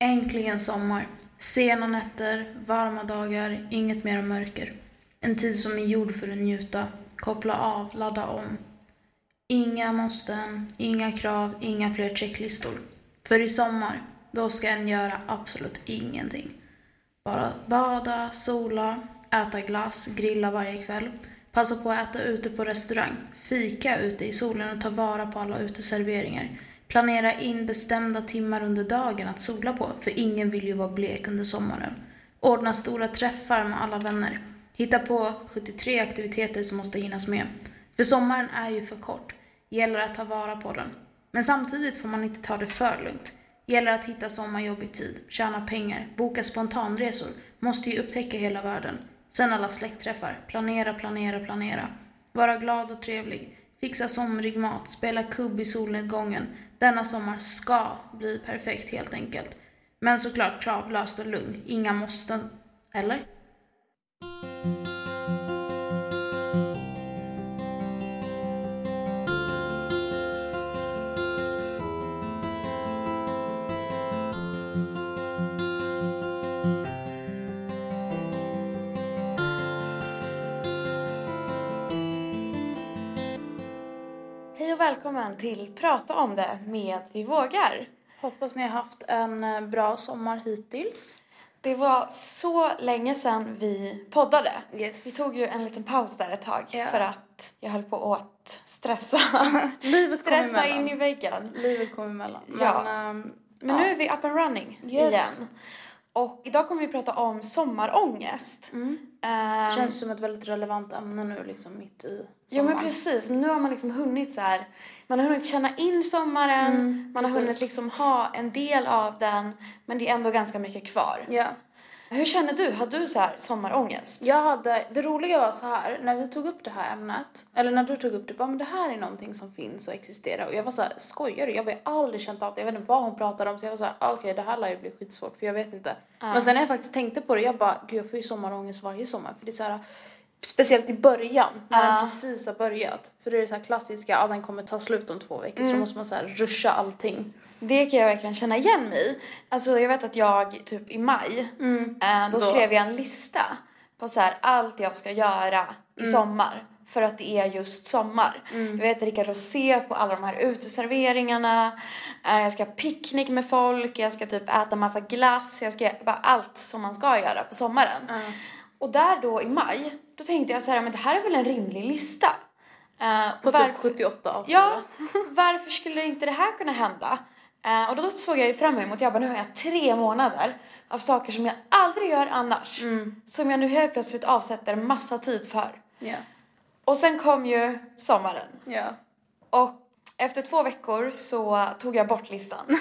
Äntligen sommar. Sena nätter, varma dagar, inget mer mörker. En tid som är gjord för att njuta, koppla av, ladda om. Inga måsten, inga krav, inga fler checklistor. För i sommar, då ska en göra absolut ingenting. Bara bada, sola, äta glass, grilla varje kväll, passa på att äta ute på restaurang, fika ute i solen och ta vara på alla uteserveringar. Planera in bestämda timmar under dagen att sola på, för ingen vill ju vara blek under sommaren. Ordna stora träffar med alla vänner. Hitta på 73 aktiviteter som måste hinnas med. För sommaren är ju för kort. Gäller att ta vara på den. Men samtidigt får man inte ta det för lugnt. Gäller att hitta sommarjobb i tid, tjäna pengar, boka spontanresor. Måste ju upptäcka hela världen. Sen alla släktträffar. Planera, planera, planera. Vara glad och trevlig. Fixa somrig mat, spela kubb i solnedgången. Denna sommar ska bli perfekt helt enkelt. Men såklart kravlöst och lugn. Inga måsten. Eller? Välkommen till Prata om det med Vi vågar. Hoppas ni har haft en eh, bra sommar hittills. Det var så länge sedan vi poddade. Yes. Vi tog ju en liten paus där ett tag Ja. för att jag höll på att stressa. Livet stressa in i väggen. Livet kom emellan. Men, Ja. ehm, Men ja. nu är vi up and running Yes. igen. Och idag kommer vi prata om sommarångest. Mm. Ehm, Känns som ett väldigt relevant ämne nu liksom mitt i Ja men sommaren. precis, men nu har man liksom hunnit så här, man har hunnit känna in sommaren, Mm, man har precis. hunnit liksom ha en del av den, men det är ändå ganska mycket kvar. Ja. Hur känner du? Har du så här sommarångest? Jag hade, det roliga var så här, när vi tog upp det här ämnet, eller när du tog upp det, bara men det här är någonting som finns och existerar. Och jag var så här, skojar du? Jag har aldrig känt av det, jag vet inte vad hon pratar om. Så jag var så här, "Ah, okej det här lär ju bli skitsvårt för jag vet inte. Men sen när jag faktiskt tänkte på det, jag bara, gud jag får ju sommarångest varje sommar. För det är så här, speciellt i början, när den precis har börjat. För det är det så klassiska, ja den kommer ta slut om två veckor så då måste man så här ruscha allting. Det kan jag verkligen känna igen mig i. Alltså jag vet att jag typ i maj, eh, då, Då. skrev jag en lista på så här allt jag ska göra i sommar. För att det är just sommar. Jag vet dricka rosé på alla de här uteserveringarna. Eh, jag ska ha picknick med folk. Jag ska typ äta massa glass. Jag ska göra bara allt som man ska göra på sommaren. Och där då i maj, då tänkte jag så här, men det här är väl en rimlig lista. Eh, På varför- typ 78 av Ja, varför skulle inte det här kunna hända? Eh, och då såg jag ju fram emot, jag bara nu har jag tre månader av saker som jag aldrig gör annars. Som jag nu helt plötsligt avsätter massa tid för. Ja. Och sen kom ju sommaren. Ja. Och efter två veckor så tog jag bort listan.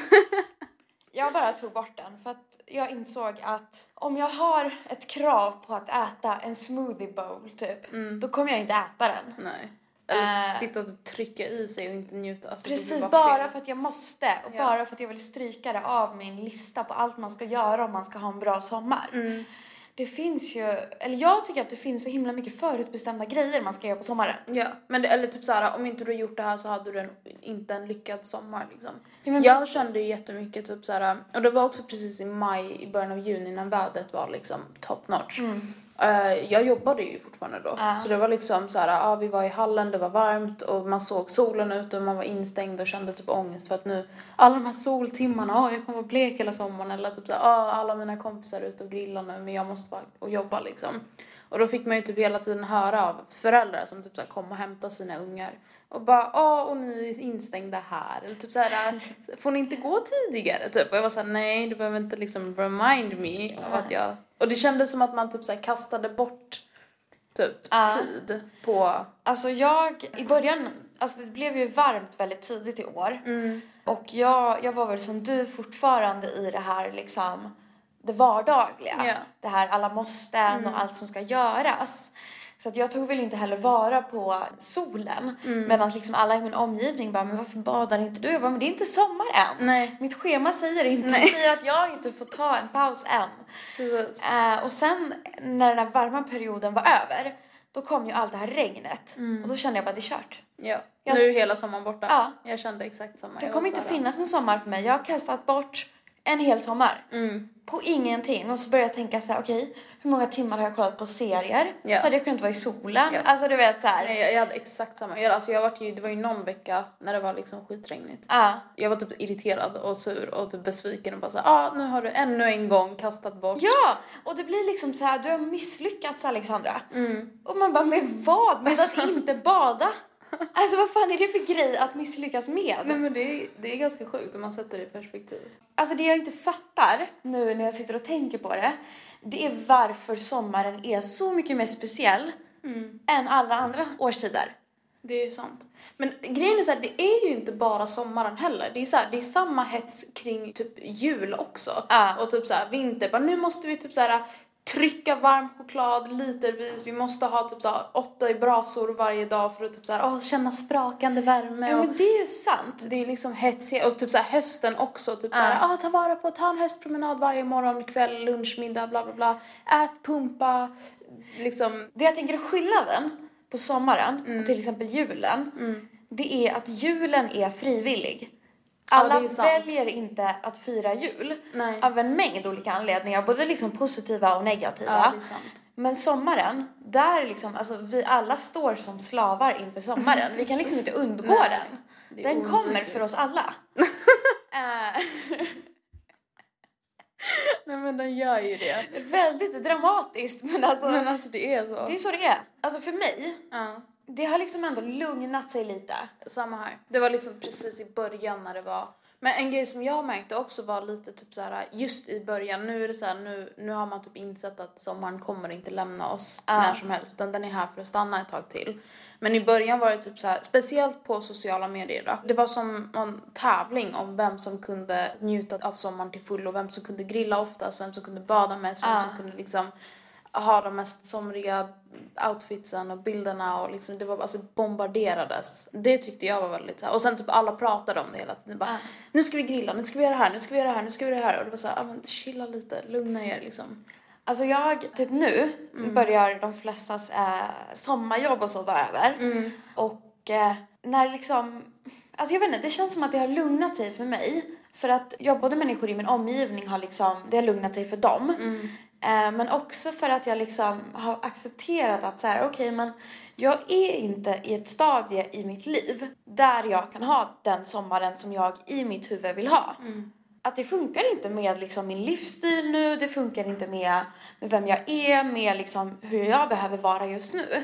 jag bara tog bort den för att jag insåg att om jag har ett krav på att äta en smoothie bowl typ, då kommer jag inte äta den. Nej. Eller Eh. sitta och typ trycka i sig och inte njuta. Alltså, Precis, bara bara för att jag måste och Ja. bara för att jag vill stryka det av min lista på allt man ska göra om man ska ha en bra sommar. Mm. Det finns ju, eller jag tycker att det finns så himla mycket förutbestämda grejer man ska göra på sommaren. Ja, men det, eller typ såhär, om inte du har gjort det här så hade du en, inte en lyckad sommar liksom. Ja, jag precis. kände ju jättemycket typ såhär, och det var också precis i maj, i början av juni när vädret var liksom top notch. Eh, jag jobbade ju fortfarande då. Ja. så det var liksom såhär, ja vi var i hallen, det var varmt och man såg solen ute och man var instängd och kände typ ångest för att nu, alla de här soltimmarna, ja jag kommer vara blek hela sommaren eller typ såhär, ja alla mina kompisar är ute och grillar nu men jag måste bara och jobba liksom. Och då fick man ju typ hela tiden höra av föräldrar som typ såhär kom och hämtade sina ungar och bara ja och ni är instängda här eller typ såhär får ni inte gå tidigare typ och jag var såhär nej du behöver inte liksom remind me av att jag och det kändes som att man typ såhär kastade bort typ Ja. tid på Alltså jag, i början, alltså det blev ju varmt väldigt tidigt i år. Mm. Och jag, jag var väl som du fortfarande i det här liksom, det vardagliga. Ja. Det här alla måsten och allt som ska göras. Så att jag tog väl inte heller vara på solen. Medan liksom alla i min omgivning bara, men varför badar inte du? Jag bara, men det är inte sommar än. Nej. Mitt schema säger inte, Nej. säger att jag inte får ta en paus än. Eh, och sen när den här varma perioden var över, då kom ju allt det här regnet. Och då kände jag bara, det är kört. Ja. Jag- Nu är hela sommaren borta. Ja. Jag kände exakt samma. Det kommer inte finnas en sommar för mig. Jag har kastat bort en hel sommar. Mm. På ingenting. Och så började jag tänka så här, okej, hur många timmar har jag kollat på serier? Ja. Hade jag kunnat vara i solen? Ja. Alltså du vet så här. Nej, jag, jag hade exakt samma. Jag, alltså, jag var ju, det var ju någon vecka när det var liksom skitregnigt. Ja. Jag var typ irriterad och sur och typ besviken och bara såhär, ah, nu har du ännu en gång kastat bort. Ja, och det blir liksom så här, du har misslyckats Alexandra. Mm. Och man bara, med vad? Med att inte bada? Alltså vad fan är det för grej att misslyckas med? Nej men det är, det är ganska sjukt om man sätter det i perspektiv. Alltså det jag inte fattar nu när jag sitter och tänker på det, det är varför sommaren är så mycket mer speciell än alla andra årstider. Det är sant. Men grejen är så här, det är ju inte bara sommaren heller. Det är, så här, det är samma hets kring typ jul också. Ja. Och typ så här, vinter. Bara, nu måste vi typ så här trycka varm choklad litervis. Vi måste ha typ så här, åtta i brasor varje dag för att typ så här, åh, känna sprakande värme. Ja men det är ju sant. det är liksom hetsigt. Och typ så här, hösten också. Typ så här, ah, ta vara på, ta en höstpromenad varje morgon, kväll, lunch, middag, bla bla bla. Ät, pumpa. Liksom, Det jag tänker är skillnaden på sommaren och till exempel julen, det är att julen är frivillig. Alla sant. väljer inte att fira jul Nej. av en mängd olika anledningar, både liksom positiva och negativa. ja. Men sommaren, där liksom, alltså vi alla står som slavar inför sommaren. Vi kan liksom inte undgå Nej, den. Den kommer oundvikligt. för oss alla. Eh, Nej men den gör ju det. väldigt dramatiskt men alltså, Men alltså det är så. det är så det är. Alltså för mig, Ja. Det har liksom ändå lugnat sig lite. Samma här. Det var liksom precis i början när det var men en grej som jag märkte också var lite typ så här just i början, nu är det så här, nu, nu har man typ insett att sommaren kommer inte lämna oss Ja. när som helst utan den är här för att stanna ett tag till. Men i början var det typ så här, speciellt på sociala medier då. Det var som en tävling om vem som kunde njuta av sommaren till fullo, vem som kunde grilla oftast, vem som kunde bada mest, vem Ja. som kunde liksom ha de mest somriga outfitsen och bilderna och liksom det var alltså bombarderades. Det tyckte jag var väldigt så här. och sen typ alla pratade om det hela tiden. Bara. Nu ska vi grilla, nu ska vi göra det här, nu ska vi göra det här, nu ska vi göra det här och det var så här, ah, men chilla lite, lugna er liksom. Alltså jag, typ nu börjar de flestas eh, sommarjobb och så vara över. Och eh, när liksom, alltså jag vet inte, det känns som att det har lugnat sig för mig. För att jobbade människor i min omgivning har liksom, det har lugnat sig för dem. Eh, men också för att jag liksom har accepterat att så här, okej men jag är inte i ett stadie i mitt liv där jag kan ha den sommaren som jag i mitt huvud vill ha. Att det funkar inte med liksom min livsstil nu, det funkar inte med, med vem jag är, med liksom hur jag behöver vara just nu.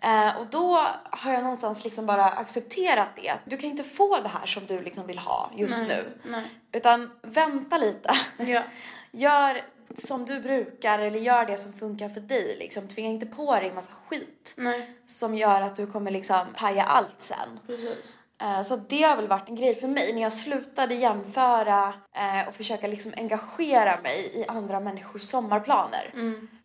Eh, och då har jag någonstans liksom bara accepterat det. Att du kan inte få det här som du liksom vill ha just Nej, nu. nej. Utan vänta lite. Ja. Gör som du brukar eller gör det som funkar för dig. Liksom. Tvinga inte på dig en massa skit Nej, som gör att du kommer liksom paja allt sen. precis. Eh, Så det har väl varit en grej för mig när jag slutade jämföra eh, och försöka liksom engagera mig i andra människors sommarplaner.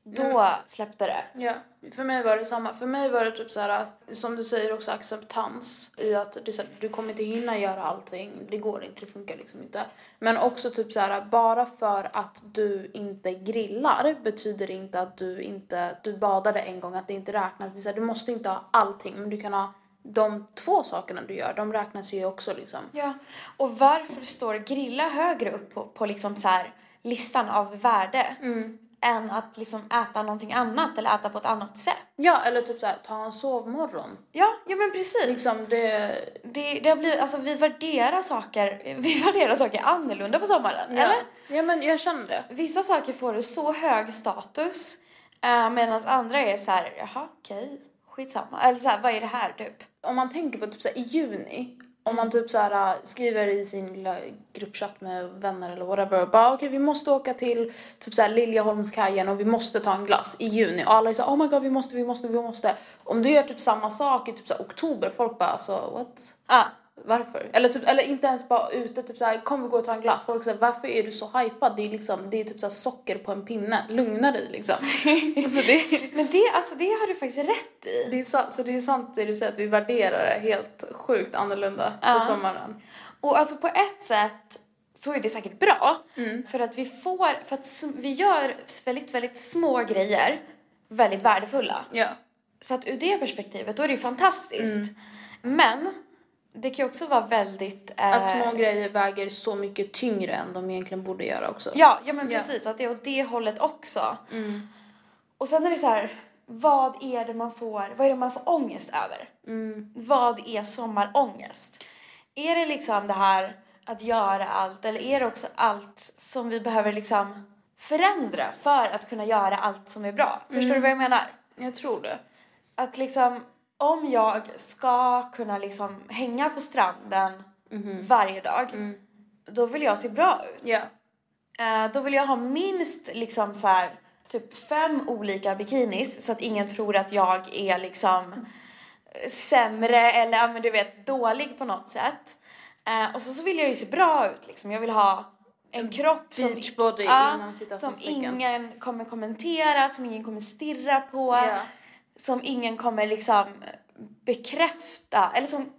Då släppte det. Ja, för mig var det samma. För mig var det typ så här, som du säger också acceptans i att det så här, du kommer inte hinna göra allting. Det går inte, det funkar liksom inte. Men också typ så här, bara för att du inte grillar betyder inte att du inte, du badade en gång, att det inte räknas. Det är så här, du måste inte ha allting, men du kan ha de två sakerna du gör, de räknas ju också liksom. Ja. Och varför står grilla högre upp på, på liksom så här listan av värde än att liksom äta någonting annat eller äta på ett annat sätt? Ja, eller typ så här, ta en sovmorgon. Ja, ja men precis. Liksom det... Det, det har blivit, alltså vi värderar saker, vi värderar saker annorlunda på sommaren, Ja. eller? ja, men jag känner det. Vissa saker får så hög status uh, medan andra är så här, jaha okej, skitsamma. Eller så här, vad är det här typ? om man tänker på typ så här, i juni, om man typ så här äh, skriver i sin lilla gruppchatt med vänner eller whatever och bara okej vi måste åka till typ så här Liljeholmskajen och vi måste ta en glass i juni och alla är så här, oh my god vi måste, vi måste, vi måste. Om du gör typ samma sak i typ så här oktober, folk bara alltså what? Ja, Varför? Eller, typ, eller inte ens bara ute, typ såhär, kom vi gå och ta en glass. Folk säger varför är du så hypad? Det är liksom, det är typ såhär socker på en pinne. Lugna dig liksom. alltså det, men det, alltså det har du faktiskt rätt i. det är sant, så det är sant det du säger att vi värderar det helt sjukt annorlunda Ja. på sommaren. Och alltså på ett sätt så är det säkert bra. Mm. För att vi får, för att vi gör väldigt, väldigt små grejer väldigt värdefulla. Ja. Så att ur det perspektivet då är det ju fantastiskt. Mm. Men det kan ju också vara väldigt... Eh, Att små grejer väger så mycket tyngre än de egentligen borde göra också. Ja, ja men Ja. precis. Att det är åt det hållet också. Mm. Och sen är det så här, vad är det man får, vad är det man får ångest över? Mm. Vad är sommarångest? Är det liksom det här att göra allt eller är det också allt som vi behöver liksom förändra för att kunna göra allt som är bra? Förstår du vad jag menar? Jag tror det. Att liksom om jag ska kunna liksom hänga på stranden varje dag då vill jag se bra ut. Ja. Eh, då vill jag ha minst liksom så här typ fem olika bikinis så att ingen tror att jag är liksom sämre eller men du vet dålig på något sätt. Eh, och så, så vill jag ju se bra ut liksom. Jag vill ha en kropp som, inom som ingen kommer kommentera, som ingen kommer stirra på, Ja. Som ingen kommer liksom bekräfta eller som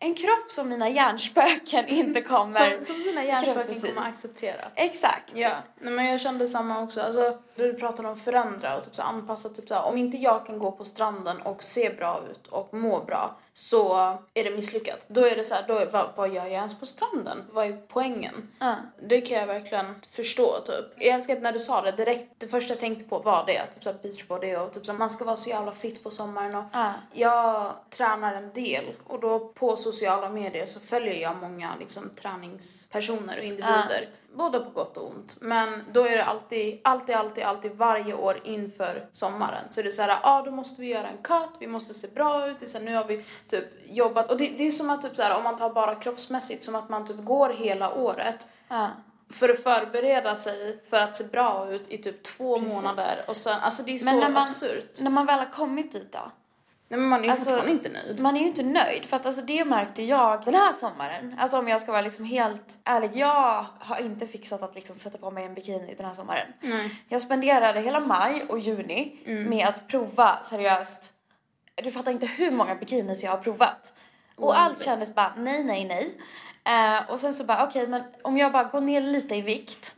en kropp som mina hjärnspöken inte kommer Som, som dina hjärnspöken kommer acceptera. Exakt. Ja, nej, men jag kände samma också. Alltså, du pratade om förändra och typ så anpassa. Typ så om inte jag kan gå på stranden och se bra ut och må bra så är det misslyckat. Då är det så här, då är, vad, vad gör jag ens på stranden? Vad är poängen? Ja. Det kan jag verkligen förstå typ. Jag älskar att när du sa det direkt, det första jag tänkte på var det. Typ såhär beachbody och typ så här, man ska vara så jävla fit på sommaren och Ja. jag tränar en del och då på sociala medier så följer jag många liksom träningspersoner och individer. Både på gott och ont. Men då är det alltid, alltid, alltid, alltid varje år inför sommaren. Så det är så här, ja ah, då måste vi göra en cut, vi måste se bra ut. Det är så här, nu har vi typ jobbat. Och det, det är som att typ så här, om man tar bara kroppsmässigt, som att man typ går hela året Ja. för att förbereda sig för att se bra ut i typ två månader och sen, alltså det är Men så när man- absurt. När man väl har kommit dit då? Nej men man är ju Alltså, fortfarande inte nöjd. Man är ju inte nöjd för att alltså det märkte jag den här sommaren. Alltså om jag ska vara liksom helt ärlig. Jag har inte fixat att liksom sätta på mig en bikini den här sommaren. Nej. Jag spenderade hela maj och juni med att prova seriöst. Du fattar inte hur många bikinis jag har provat. Och allt kändes bara nej, nej, nej. Eh, och sen så bara okej men om jag bara går ner lite i vikt.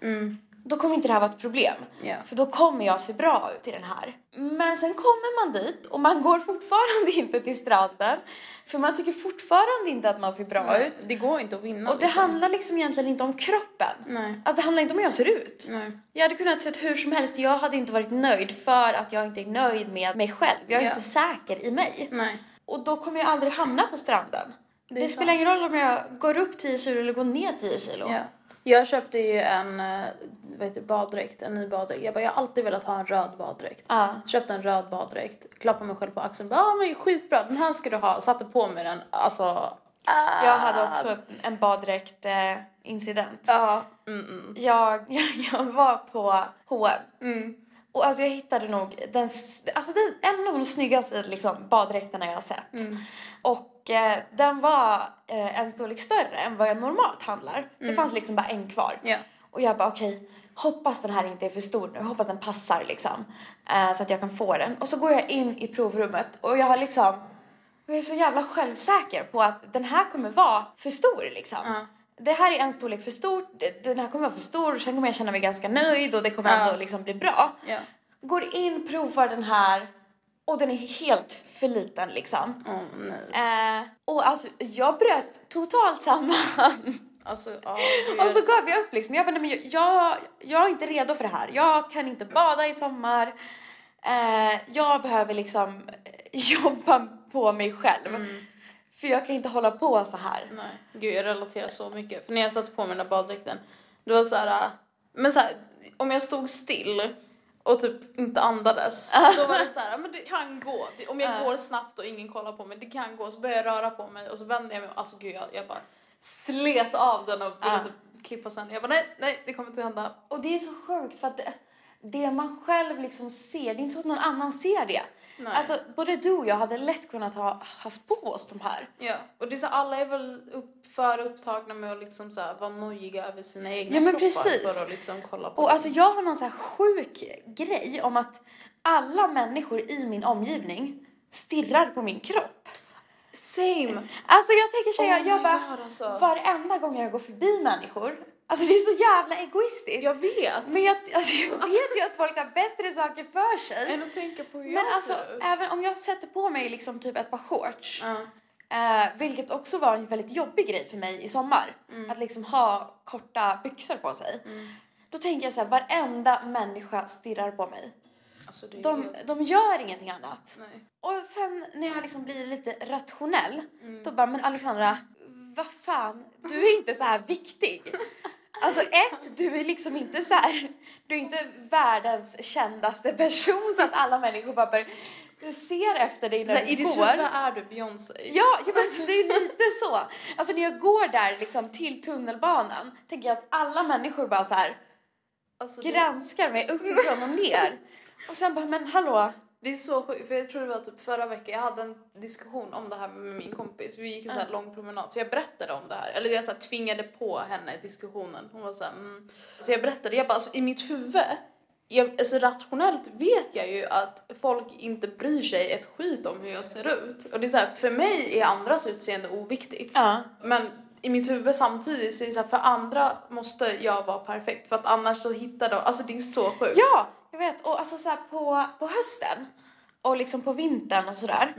Då kommer inte det här vara ett problem. Ja. För då kommer jag se bra ut i den här. Men sen kommer man dit och man går fortfarande inte till stranden. För man tycker fortfarande inte att man ser bra ut. Det går inte att vinna Och det liksom. handlar liksom egentligen inte om kroppen. Nej. Alltså det handlar inte om hur jag ser ut. Nej. Jag hade kunnat se ut hur som helst. Jag hade inte varit nöjd för att jag inte är nöjd med mig själv. Jag är Ja. inte säker i mig. Nej. Och då kommer jag aldrig hamna på stranden. Det, är spelar ingen roll om jag går upp 10 kilo eller går ner 10 kilo. Ja. Jag köpte ju en eh, vad heter, baddräkt, en ny baddräkt. Jag bara, jag har alltid velat ha en röd baddräkt. Ja. Köpte en röd baddräkt, klappade mig själv på axeln. Bara, ah, men skitbra, den här ska du ha. Satte på mig den. Alltså, ah. Jag hade också en baddräkt eh, incident. Ja. Mm, mm. Jag, jag, jag var på H&M Mm. och alltså jag hittade nog den, alltså den, en av de snyggaste liksom, baddräkterna jag har sett. Mm. Och eh, den var eh, en storlek större än vad jag normalt handlar. Det fanns liksom bara en kvar. Ja. Och jag bara okej, hoppas den här inte är för stor nu. Hoppas den passar liksom. Eh, så att jag kan få den. Och så går jag in i provrummet och jag har liksom jag är så jävla självsäker på att den här kommer vara för stor liksom. Ja. Det här är en storlek för stort, den här kommer vara för stor, sen kommer jag känna mig ganska nöjd och det kommer Ja. ändå liksom bli bra. Ja. Går in, provar den här och den är helt för liten liksom. Åh nej. Eh, och alltså jag bröt totalt samman. Alltså, ja. det- Och så gav jag upp liksom. Jag bara, nej, men jag, jag, jag är inte redo för det här. Jag kan inte bada i sommar. Eh, jag behöver liksom jobba på mig själv. För jag kan inte hålla på så här. Nej, gud jag relaterar så mycket. För när jag satte på mig den där baddräkten, det var så här, äh, men så här, om jag stod still och typ inte andades, då var det så här, men det kan gå. Om jag Ja. går snabbt och ingen kollar på mig, det kan gå. Så börjar jag röra på mig och så vänder jag mig alltså gud jag, jag bara slet av den och ville typ klippa sen. Jag bara nej, nej det kommer inte hända. Och det är så sjukt för att det, det man själv liksom ser, det är inte så att någon annan ser det. Nej. Alltså både du och jag hade lätt kunnat ha haft på oss de här. Ja, och det är så alla är väl upp, för upptagna med att liksom så här, vara nojiga över sina egna Ja, men kroppar precis. för att liksom kolla på Och dem. alltså jag har någon så här sjuk grej om att alla människor i min omgivning stirrar på min kropp. Same! Alltså jag tänker säga, Oh jag bara, God, alltså. varenda gång jag går förbi människor, alltså det är så jävla egoistiskt. Jag vet! Men jag, alltså, jag vet ju att folk har bättre saker för sig. Än att tänka på hur Men jag alltså ser ut. även om jag sätter på mig liksom typ ett par shorts Ja. Eh, vilket också var en väldigt jobbig grej för mig i sommar. Att liksom ha korta byxor på sig. Då tänker jag så här, varenda människa stirrar på mig. Alltså, De, helt- de gör ingenting annat. Nej. Och sen när jag liksom blir lite rationell, då bara, men Alexandra, vad fan, du är inte så här viktig. Alltså ett, du är liksom inte så här, du är inte världens kändaste person så att alla människor bara bör, ser efter dig Så när här, I du ditt går. huvud är du Beyoncé. Ja, ja men det är lite så. Alltså när jag går där liksom till tunnelbanan tänker jag att alla människor bara så här Alltså, det, granskar mig uppifrån och ner. Och sen bara, men hallå, det är så sjukt, för jag tror det var typ förra veckan, jag hade en diskussion om det här med min kompis. Vi gick en så här lång promenad, så jag berättade om det här. Eller jag så här tvingade på henne diskussionen. Hon var så här, mm. Så jag berättade, jag bara alltså i mitt huvud, jag, alltså rationellt vet jag ju att folk inte bryr sig ett skit om hur jag ser ut. Och det är så här, för mig är andras utseende oviktigt. ja. Men i mitt huvud samtidigt så är det så här, för andra måste jag vara perfekt för att annars så hittar de, alltså det är så sjukt. Ja, vet. Och alltså så här på, på hösten och liksom på vintern och sådär.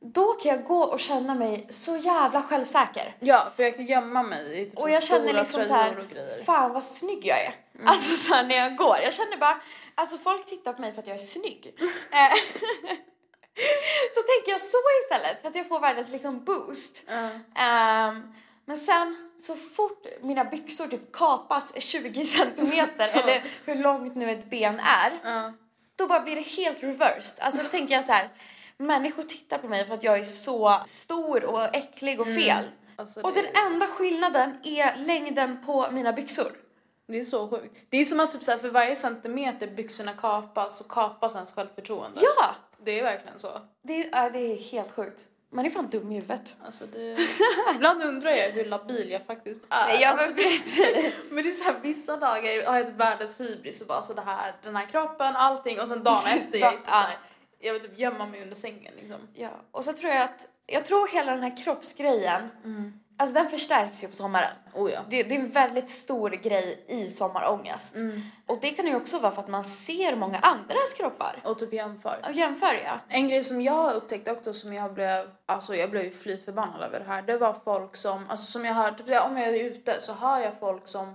Då kan jag gå och känna mig så jävla självsäker. Ja, för jag kan gömma mig i typ Och jag känner liksom så här, fan vad snygg jag är. Alltså så här när jag går. Jag känner bara, alltså folk tittar på mig för att jag är snygg. Eh, så tänker jag så istället för att jag får världens liksom boost. Ja. Ehm, men sen så fort mina byxor typ kapas 20 centimeter eller hur långt nu ett ben är. Ja. Då bara blir det helt reversed. Alltså då tänker jag så här. Människor tittar på mig för att jag är så stor och äcklig och fel. Alltså Och det, den enda skillnaden är längden på mina byxor. det är så sjukt. Det är som att typ så här, för varje centimeter byxorna kapas så kapas ens självförtroende. Ja! Det är verkligen så. Det är, ja, det är helt sjukt. Man är fan dum i huvudet. Alltså det... Ibland undrar jag hur labil jag faktiskt är. Ja, alltså, men det- precis. Men det är så här, vissa dagar har jag typ världens hybris och bara så det här, den här kroppen, allting och sen dagen efter jag är så här, jag vill typ gömma mig under sängen liksom. Ja, och så tror jag att, jag tror hela den här kroppsgrejen, alltså den förstärks ju på sommaren. Oh ja. Det, det är en väldigt stor grej i sommarångest. Och det kan ju också vara för att man ser många andras kroppar. Och typ jämför. Och jämför ja. En grej som jag har upptäckt också som jag blev, alltså jag blev ju fly förbannad över det här. Det var folk som, alltså som jag hör, typ, om jag är ute så hör jag folk som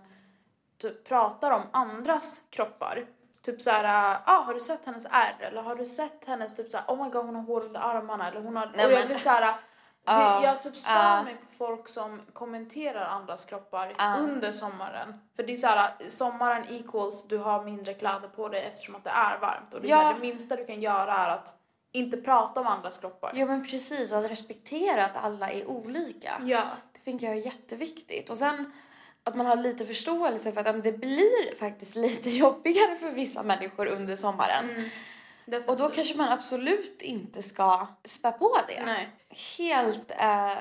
typ pratar om andras kroppar. Typ såhär, ah, har du sett hennes ärr? Eller har du sett hennes typ såhär, oh my god hon har hår under armarna eller hon har, Nej, och jag men- blir såhär, det, jag typ stör ja. mig på folk som kommenterar andras kroppar Ja. under sommaren. För det är såhär, sommaren equals du har mindre kläder på dig eftersom att det är varmt. Och det, är Ja. såhär, det minsta du kan göra är att inte prata om andras kroppar. Ja men precis, och att respektera att alla är olika. Ja. Det tänker jag är jätteviktigt. Och sen att man har lite förståelse för att ja, det blir faktiskt lite jobbigare för vissa människor under sommaren. Mm. Och då kanske man absolut inte ska spä på det. Nej. Helt eh,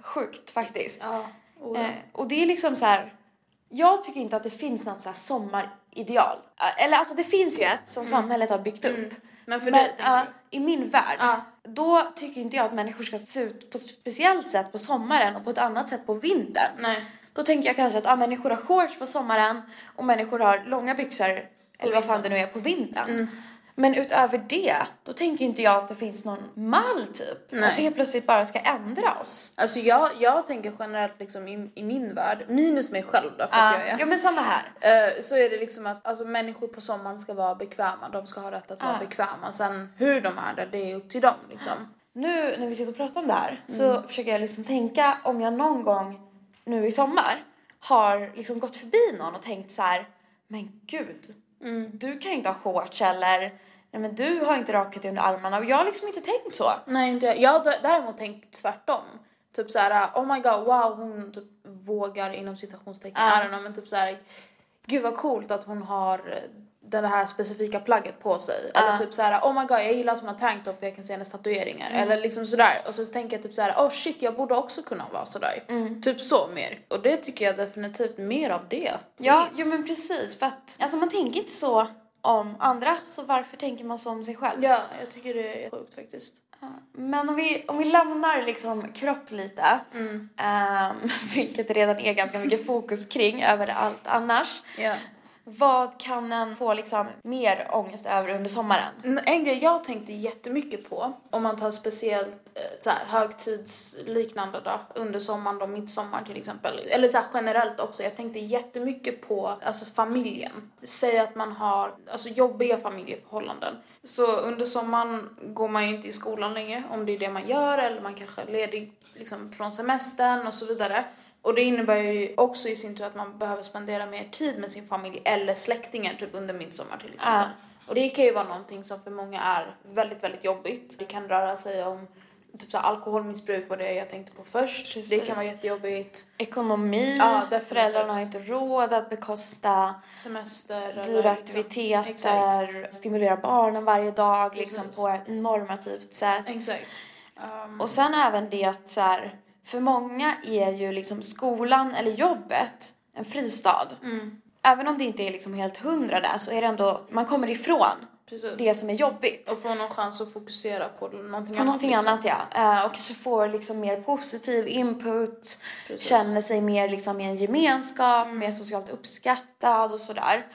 sjukt faktiskt. Ja. Oh, ja. Eh, och det är liksom så här. Jag tycker inte att det finns något så sommarideal. Eh, Eller alltså det finns ju ett som samhället har byggt upp. Men för dig du? i min värld, Ja. då tycker inte jag att människor ska se ut på ett speciellt sätt på sommaren och på ett annat sätt på vintern. Nej. Då tänker jag kanske att ja, människor har shorts på sommaren och människor har långa byxor, eller vad fan det nu är, på vintern. Mm. Men utöver det, då tänker inte jag att det finns någon mall typ. Nej. Att vi helt plötsligt bara ska ändra oss. Alltså jag, jag tänker generellt liksom i, i min värld, minus mig själv då för att jag är. ja men samma här. Eh, så är det liksom att alltså, människor på sommaren ska vara bekväma, de ska ha rätt att vara Ja. bekväma. Sen hur de är det, det är upp till dem liksom. Nu när vi sitter och pratar om det här så Mm. försöker jag liksom tänka om jag någon gång nu i sommar har liksom gått förbi någon och tänkt så här, men gud, Mm. du kan inte ha shorts eller nej men du har inte rakat dig under armarna och jag har liksom inte tänkt så. Nej inte jag. Jag har dä- däremot tänkt tvärtom. Typ såhär, oh my god, wow hon typ vågar inom citationstecken, Ja. I don't know, men typ såhär, gud vad coolt att hon har det här specifika plagget på sig. Eller Ja. typ såhär, oh my god jag gillar att hon har tanktop för jag kan se hennes tatueringar. Mm. Eller liksom sådär. Och så tänker jag typ såhär, oh shit jag borde också kunna vara sådär. Mm. Typ så mer. Och det tycker jag definitivt mer av det. Ja, jo men precis för att alltså man tänker inte så om andra så varför tänker man så om sig själv? Ja, jag tycker det är sjukt faktiskt. Men om vi, om vi lämnar liksom kropp lite, ehm, vilket det redan är ganska mycket fokus kring överallt annars. Ja. Vad kan en få liksom mer ångest över under sommaren? En- grej jag tänkte jättemycket på, om man tar speciellt eh, så här, högtidsliknande då, under sommaren och midsommar till exempel, eller så här, generellt också, jag tänkte jättemycket på alltså familjen. Säg att man har alltså, jobbiga familjeförhållanden. Så under sommaren går man ju inte i skolan längre, om det är det man gör, eller man kanske är ledig liksom, från semestern och så vidare. Och det innebär ju också i sin tur att man behöver spendera mer tid med sin familj eller släktingar typ under midsommar till exempel. Ja. Och det kan ju vara någonting som för många är väldigt, väldigt jobbigt. Det kan röra sig om typ så alkoholmissbruk var det jag tänkte på först. Precis. Det kan vara jättejobbigt. Ekonomi, Ja, definitivt. föräldrarna har inte råd att bekosta Semester dyra liksom- aktiviteter, Exakt. stimulera barnen varje dag liksom på ett normativt sätt. Exakt. Um, Och sen även det att så här, för många är ju liksom skolan eller jobbet en fristad. mm, Även om det inte är liksom helt hundra där så är det ändå, man kommer ifrån precis. det som är jobbigt. Och få någon chans att fokusera på någonting På annat. någonting liksom. annat ja. Eh, och kanske får liksom mer positiv input, Precis. känner sig mer liksom i en gemenskap, Mm. mer socialt uppskattad och sådär.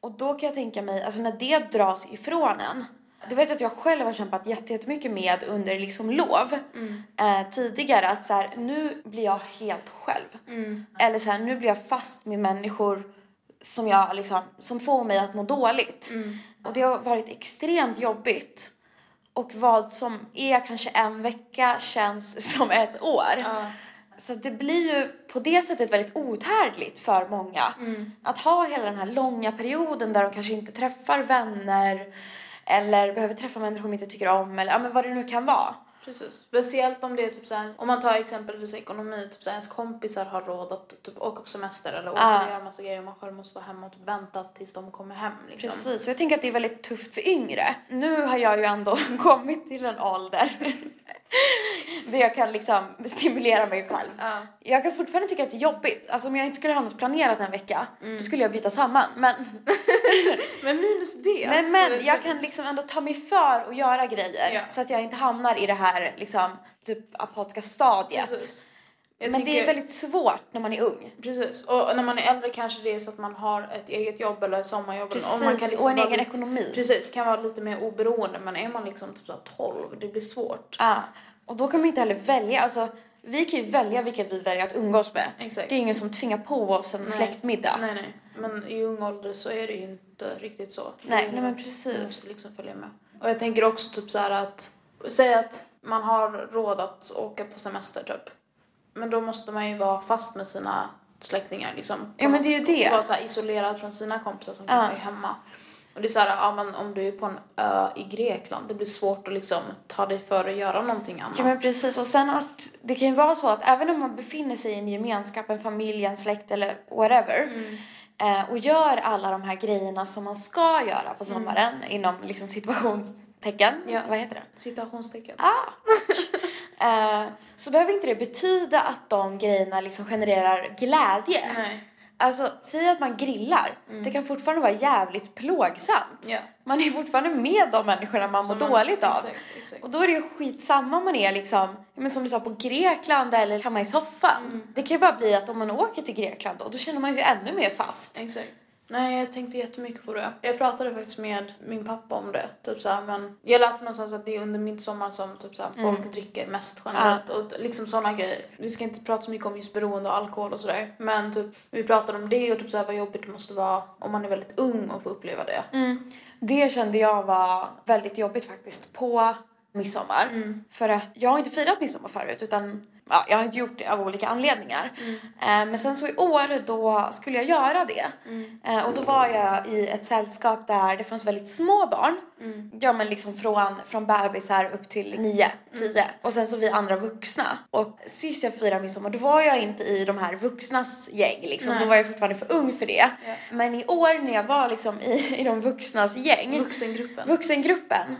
Och då kan jag tänka mig, alltså när det dras ifrån en, det vet jag att jag själv har kämpat jätte- jättemycket med under liksom lov Mm. eh, tidigare att så här, nu blir jag helt själv. Mm. Eller så här, nu blir jag fast med människor som jag liksom, som får mig att må dåligt. Mm. Och det har varit extremt jobbigt. Och vad som är kanske en vecka känns som ett år. Ja. Så det blir ju på det sättet väldigt outhärdligt för många. Mm. Att ha hela den här långa perioden där de kanske inte träffar vänner eller behöver träffa människor de inte tycker om eller ja, men vad det nu kan vara. Precis. Speciellt om det är typ såhär, om man tar exempelvis ekonomi, typ såhär, ens kompisar har råd att typ åka på semester eller åka Ja. och göra massa grejer och man själv måste vara hemma och typ vänta tills de kommer hem liksom. Precis, och jag tänker att det är väldigt tufft för yngre. Nu har jag ju ändå kommit till en ålder där jag kan liksom stimulera mig själv. Ja. Jag kan fortfarande tycka att det är jobbigt. Alltså om jag inte skulle ha något planerat en vecka, Mm. då skulle jag bryta samman. Men, Men minus det men, men det jag kan liksom ändå ta mig för att göra grejer Ja. så att jag inte hamnar i det här liksom typ apatiska stadiet. Precis. Jag Men det är tänker- väldigt svårt när man är ung. Precis. Och när man är äldre kanske det är så att man har ett eget jobb eller sommarjobb. Precis, och, man kan liksom och en egen lite- ekonomi. Precis, kan vara lite mer oberoende. Men är man liksom typ så här 12, det blir svårt. Ja. Och då kan man ju inte heller välja. Alltså, vi kan ju välja vilka vi väljer att umgås med. Exakt. Det är ingen som tvingar på oss en Nej. släktmiddag. Nej, nej. Men i ung ålder så är det ju inte riktigt så. Nej, nej men Man precis. måste liksom följa med. Och jag tänker också typ så här att, säg att man har råd att åka på semester typ. Men då måste man ju vara fast med sina släktingar liksom. Ja, men det är ju det. Vara så isolerad från sina kompisar som kanske är hemma. Och det är så här, ja men om du är på en ö i Grekland, det blir svårt att liksom ta dig för att göra någonting annat. Ja men precis och sen att det kan ju vara så att även om man befinner sig i en gemenskap, en familj, en släkt eller whatever Mm. eh, och gör alla de här grejerna som man ska göra på sommaren inom liksom situationstecken, Ja. vad heter det? Citationstecken. Ah. eh, så behöver inte det betyda att de grejerna liksom genererar glädje. Nej. Alltså, säg att man grillar. Det kan fortfarande vara jävligt plågsamt. Mm. Ja. Man är fortfarande med de människorna man mår man- dåligt av. Exakt, exakt. Och då är det ju skitsamma om man är liksom, men som du sa på Grekland eller hemma i soffan. Mm. Det kan ju bara bli att om man åker till Grekland då, då känner man sig ännu mer fast. Exakt. Nej, jag tänkte jättemycket på det. Jag pratade faktiskt med min pappa om det. Typ så här, men jag läste någonstans att det är under midsommar som typ så här, folk dricker mest generellt. Och liksom sådana grejer. Vi ska inte prata så mycket om just beroende och alkohol och sådär. Men typ, vi pratade om det och typ så här, vad jobbigt det måste vara om man är väldigt ung och får uppleva det. Mm. Det kände jag var väldigt jobbigt faktiskt på midsommar. Mm. För att jag har inte firat midsommar förut utan ja, jag har inte gjort det av olika anledningar. Mm. Eh, men sen så i år då skulle jag göra det. Mm. Eh, och då var jag i ett sällskap där det fanns väldigt små barn. Mm. Ja men liksom från, från bebisar upp till 9, 10. Och sen så vi andra vuxna. Och sist jag firade midsommar då var jag inte i de här vuxnas gäng liksom. Nej. Då var jag fortfarande för ung för det. Ja. Men i år när jag var liksom i, i de vuxnas gäng, Vuxengruppen. vuxengruppen,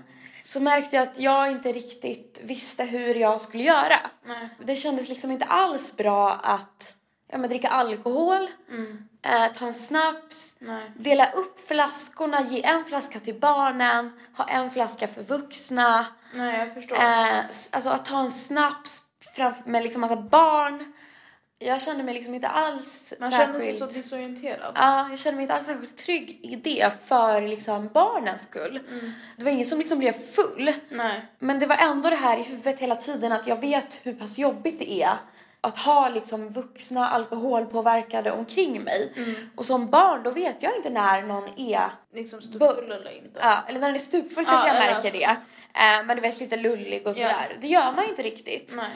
så märkte jag att jag inte riktigt visste hur jag skulle göra. Nej. Det kändes liksom inte alls bra att ja, men dricka alkohol, Mm. eh, ta en snaps, Nej. dela upp flaskorna, ge en flaska till barnen, ha en flaska för vuxna. Nej, jag förstår. Eh, alltså att ta en snaps framför med liksom massa barn. Jag kände mig liksom inte alls Man särskilt... känner sig så desorienterad. Ja, jag kände mig inte alls särskilt trygg i det för liksom barnens skull. Det var ingen som liksom blev full. Nej. Men det var ändå det här i huvudet hela tiden att jag vet hur pass jobbigt det är att ha liksom vuxna alkoholpåverkade omkring mig. Och som barn då vet jag inte när någon är, Liksom stupfull eller inte. ja, eller när den är stupfull kanske Ja, jag eller märker alltså- det. Eh, men du vet lite lullig och Ja. sådär. Det gör man ju inte riktigt. Nej.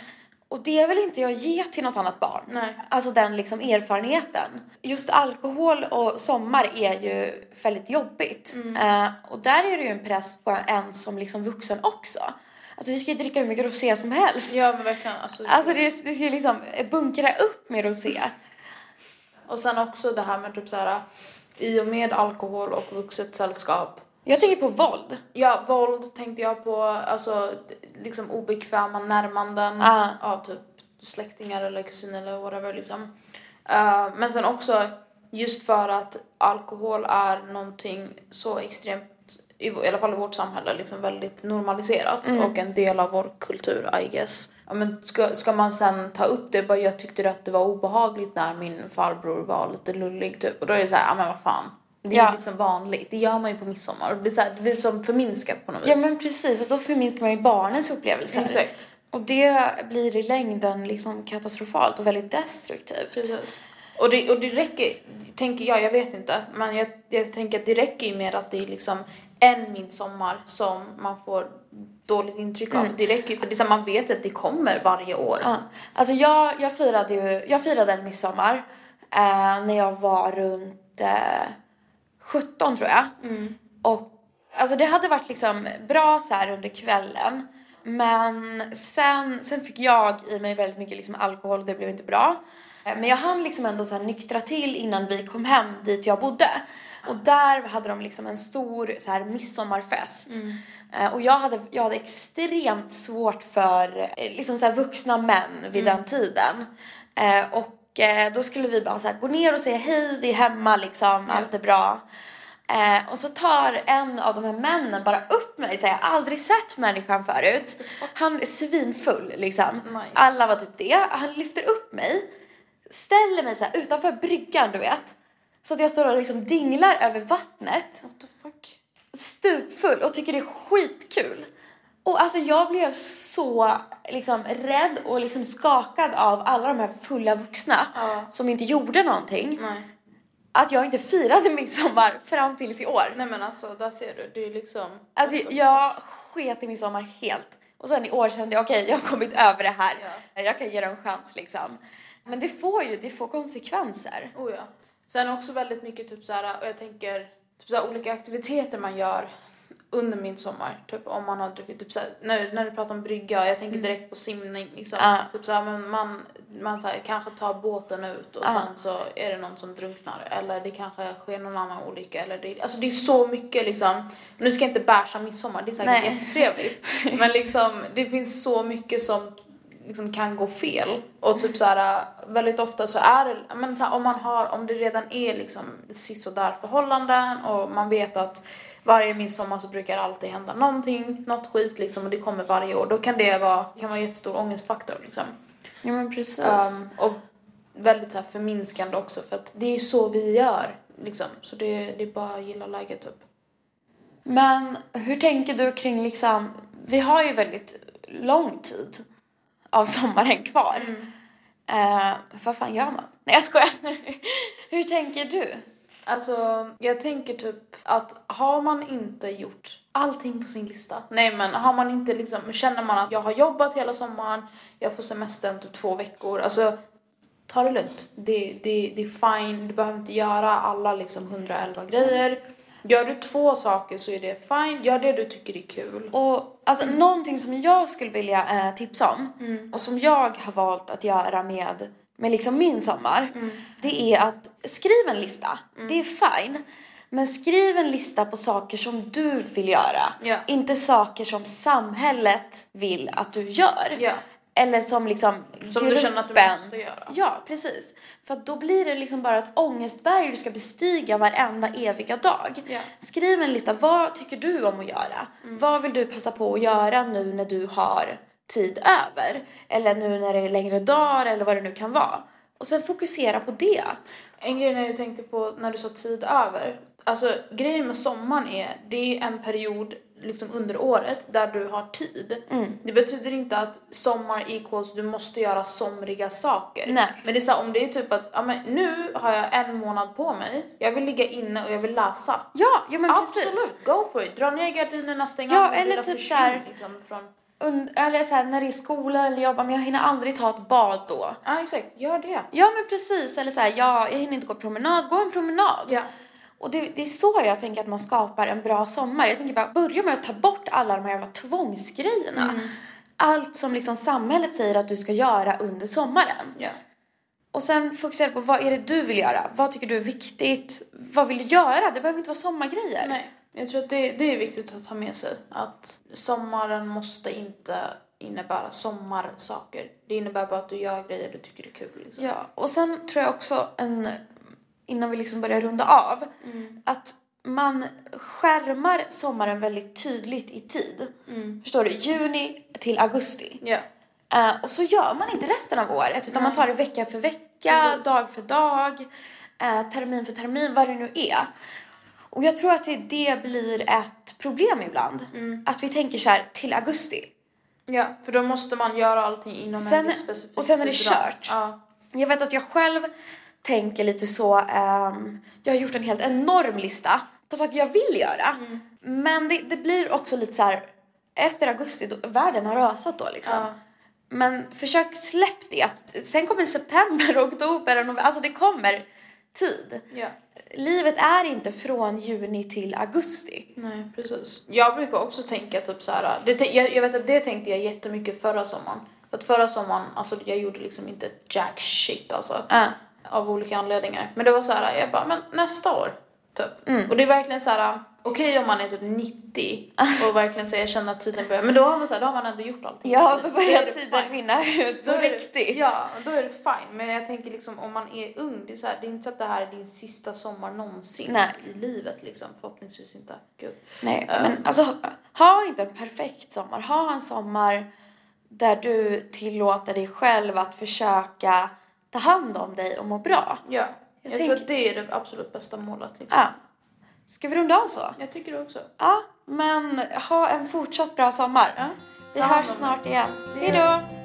Och det vill inte jag ge till något annat barn. Nej. Alltså den liksom erfarenheten. Just alkohol och sommar är ju väldigt jobbigt. Mm. Eh, och där är det ju en press på en som liksom vuxen också. Alltså vi ska ju dricka hur mycket rosé som helst. Ja men verkligen. Alltså, Alltså det, det ska ju liksom bunkra upp med rosé. Och sen också det här med typ så här i och med alkohol och vuxet sällskap. Jag tänker på våld. Ja, våld tänkte jag på, alltså liksom obekväma närmanden Ah. av typ släktingar eller kusiner eller whatever liksom. Eh, men sen också just för att alkohol är någonting så extremt, i, i alla fall i vårt samhälle, liksom väldigt normaliserat och en del av vår kultur I guess. Ja, men ska, ska man sen ta upp det, bara jag tyckte att det var obehagligt när min farbror var lite lullig typ och då är det så här, ja men vad fan. Det är Ja. ju liksom vanligt, det gör man ju på midsommar det blir, så här, det blir som förminskat på något vis. Ja men precis, och då förminskar man ju barnens upplevelser. Exakt. Och det blir i längden liksom katastrofalt och väldigt destruktivt. Precis. Och det, och det räcker, tänker jag, jag vet inte, men jag, jag tänker att det räcker ju med att det är liksom en midsommar som man får dåligt intryck av. Det räcker ju, för det är så här, man vet att det kommer varje år. Ja. Alltså jag, jag firade ju, jag firade en midsommar eh, när jag var runt eh, 17 tror jag. Och alltså det hade varit liksom bra så här under kvällen. Men sen, sen fick jag i mig väldigt mycket liksom alkohol och det blev inte bra. Men jag hann liksom ändå så här nyktra till innan vi kom hem dit jag bodde. Och där hade de liksom en stor så här midsommarfest. Eh, Och jag hade, jag hade extremt svårt för eh, liksom så vuxna män vid den tiden. Eh, Och eh, då skulle vi bara så här gå ner och säga hej, vi är hemma liksom, allt är bra. Eh, och så tar en av de här männen bara upp mig, så jag har aldrig sett människan förut. Han är svinfull liksom. Nice. Alla var typ det. Han lyfter upp mig, ställer mig så här utanför bryggan du vet. Så att jag står och liksom dinglar över vattnet What the fuck? stupfull och tycker det är skitkul. Och alltså jag blev så liksom rädd och liksom skakad av alla de här fulla vuxna Ja. som inte gjorde någonting. Nej. Att jag inte firade midsommar fram tills i år. Nej men alltså, där ser du, det är liksom... Alltså jag sket i midsommar helt. Och sen i år kände jag okej, jag har kommit över det här. Jag kan ge det en chans liksom. Men det får ju, det får konsekvenser. Oh ja. Sen också väldigt mycket typ så här, och jag tänker typ så här, olika aktiviteter man gör under midsommar. Typ om man har druckit, typ så här, när, när du pratar om brygga, jag tänker direkt på simning liksom. Ja. Typ så här, men man, man så här, kanske tar båten ut och Ja. sen så är det någon som drunknar. Eller det kanske sker någon annan olycka. Eller det, alltså det är så mycket liksom. Nu ska jag inte bärsa midsommar, det är säkert Nej. jättetrevligt. men liksom det finns så mycket som liksom kan gå fel. Och typ så här, väldigt ofta så är det, men så här, om man har, om det redan är liksom sisådär förhållanden och man vet att varje midsommar så brukar det alltid hända någonting, något skit liksom och det kommer varje år. Då kan det vara, kan vara en jättestor ångestfaktor liksom. Ja men precis. Um, och väldigt så här förminskande också för att det är så vi gör liksom. Så det, det är bara att gilla läget typ. Men hur tänker du kring liksom, vi har ju väldigt lång tid av sommaren kvar. Eh, vad fan gör man? Nej jag skojar. hur tänker du? Alltså, jag tänker typ att har man inte gjort allting på sin lista, nej men har man inte liksom, känner man att jag har jobbat hela sommaren, jag får semester om typ två veckor, alltså ta det lugnt. Det, det, det är fine, du behöver inte göra alla liksom 111 grejer. Gör du två saker så är det fine, gör det du tycker är kul. Och alltså någonting som jag skulle vilja eh, tipsa om och som jag har valt att göra med, med liksom min sommar. Det är att skriv en lista. Det är fine. Men skriv en lista på saker som du vill göra. Ja. Inte saker som samhället vill att du gör. Ja. Eller som liksom Som du känner att du gruppen- måste göra. Ja, precis. För då blir det liksom bara ett ångestberg du ska bestiga varenda eviga dag. Ja. Skriv en lista. Vad tycker du om att göra? Vad vill du passa på att göra nu när du har tid över? Eller nu när det är längre dagar eller vad det nu kan vara. Och sen fokusera på det. En grej när jag tänkte på när du sa tid över. Alltså grejen med sommaren är, det är en period liksom under året där du har tid. Mm. Det betyder inte att sommar equals du måste göra somriga saker. Nej. Men det är så här, om det är typ att, ja men nu har jag en månad på mig, jag vill ligga inne och jag vill läsa. Ja, ja men precis. Absolut, go for it. Dra ner gardinerna, stäng Ja, av eller typ så här- Liksom från... Eller så här, när det är skola eller jobb, men jag hinner aldrig ta ett bad då. Ja exakt, gör det. Ja men precis, eller så här, ja, jag hinner inte gå promenad, gå en promenad. Ja. Och det, det är så jag tänker att man skapar en bra sommar. Jag tänker bara börja med att ta bort alla de här jävla tvångsgrejerna. Mm. Allt som liksom samhället säger att du ska göra under sommaren. Ja. Och sen fokusera på vad är det du vill göra? Vad tycker du är viktigt? Vad vill du göra? Det behöver inte vara sommargrejer. Nej, jag tror att det, det är viktigt att ta med sig. Att sommaren måste inte innebära sommarsaker. Det innebär bara att du gör grejer du tycker är kul. Liksom. Ja, och sen tror jag också en, innan vi liksom börjar runda av, Mm. att man skärmar sommaren väldigt tydligt i tid. Mm. Förstår du? Juni till augusti. Ja. Eh, och så gör man inte resten av året utan man tar det vecka för vecka, Precis. dag för dag, eh, termin för termin, vad det nu är. Och jag tror att det, det blir ett problem ibland. Mm. Att vi tänker så här till augusti. ja, för då måste man göra allting inom Sen- en viss specifik och sen är det kört. Ja. Jag vet att jag själv tänker lite så, ehm, jag har gjort en helt enorm lista på saker jag vill göra. Mm. Men det, det blir också lite så här efter augusti, då, världen har rasat då liksom. Ja. Men försök släpp det. Sen kommer september, oktober och november. Alltså det kommer tid. ja. Livet är inte från juni till augusti. Nej, precis. Jag brukar också tänka typ så här. Det, jag, jag vet att det tänkte jag jättemycket förra sommaren. Att förra sommaren, alltså jag gjorde liksom inte jack shit alltså. Ja. Av olika anledningar. Men det var så här, jag bara, men nästa år. Typ. Mm. Och det är verkligen så här. Okej om man är typ 90 och verkligen säger känner att tiden börjar. Men då har man så här, då har man ändå gjort allting. Ja, Så då börjar det tiden rinna ut på Då riktigt. Ja, då är det fine. Men jag tänker liksom om man är ung, det är, så här, det är inte så att det här är din sista sommar någonsin Nej. i livet liksom. Förhoppningsvis inte. Gud. Nej, Ja. men alltså ha inte en perfekt sommar. Ha en sommar där du tillåter dig själv att försöka ta hand om dig och må bra. Ja, jag, Jag tror att det är det absolut bästa målet liksom. Ja. Ska vi runda av så? Jag tycker det också. Ja, men ha en fortsatt bra sommar. Ja. Vi hörs snart igen. Det Hej gör då!